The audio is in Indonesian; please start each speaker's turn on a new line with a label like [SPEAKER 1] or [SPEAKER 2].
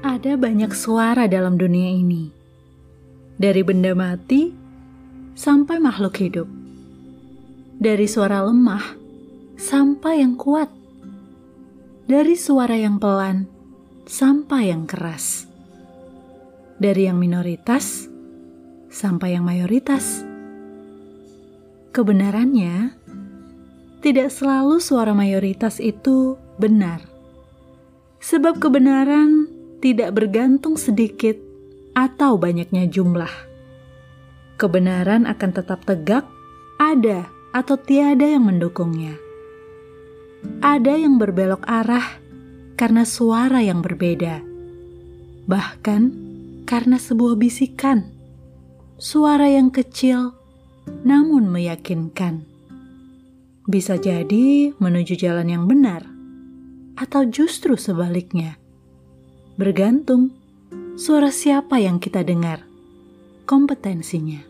[SPEAKER 1] Ada banyak suara dalam dunia ini, dari benda mati sampai makhluk hidup, dari suara lemah sampai yang kuat, dari suara yang pelan sampai yang keras, dari yang minoritas sampai yang mayoritas. Kebenarannya, tidak selalu suara mayoritas itu benar, sebab kebenaran tidak bergantung sedikit atau banyaknya jumlah. Kebenaran akan tetap tegak, ada atau tiada yang mendukungnya. Ada yang berbelok arah karena suara yang berbeda, bahkan karena sebuah bisikan, suara yang kecil namun meyakinkan. Bisa jadi menuju jalan yang benar, atau justru sebaliknya. Bergantung suara siapa yang kita dengar, kompetensinya.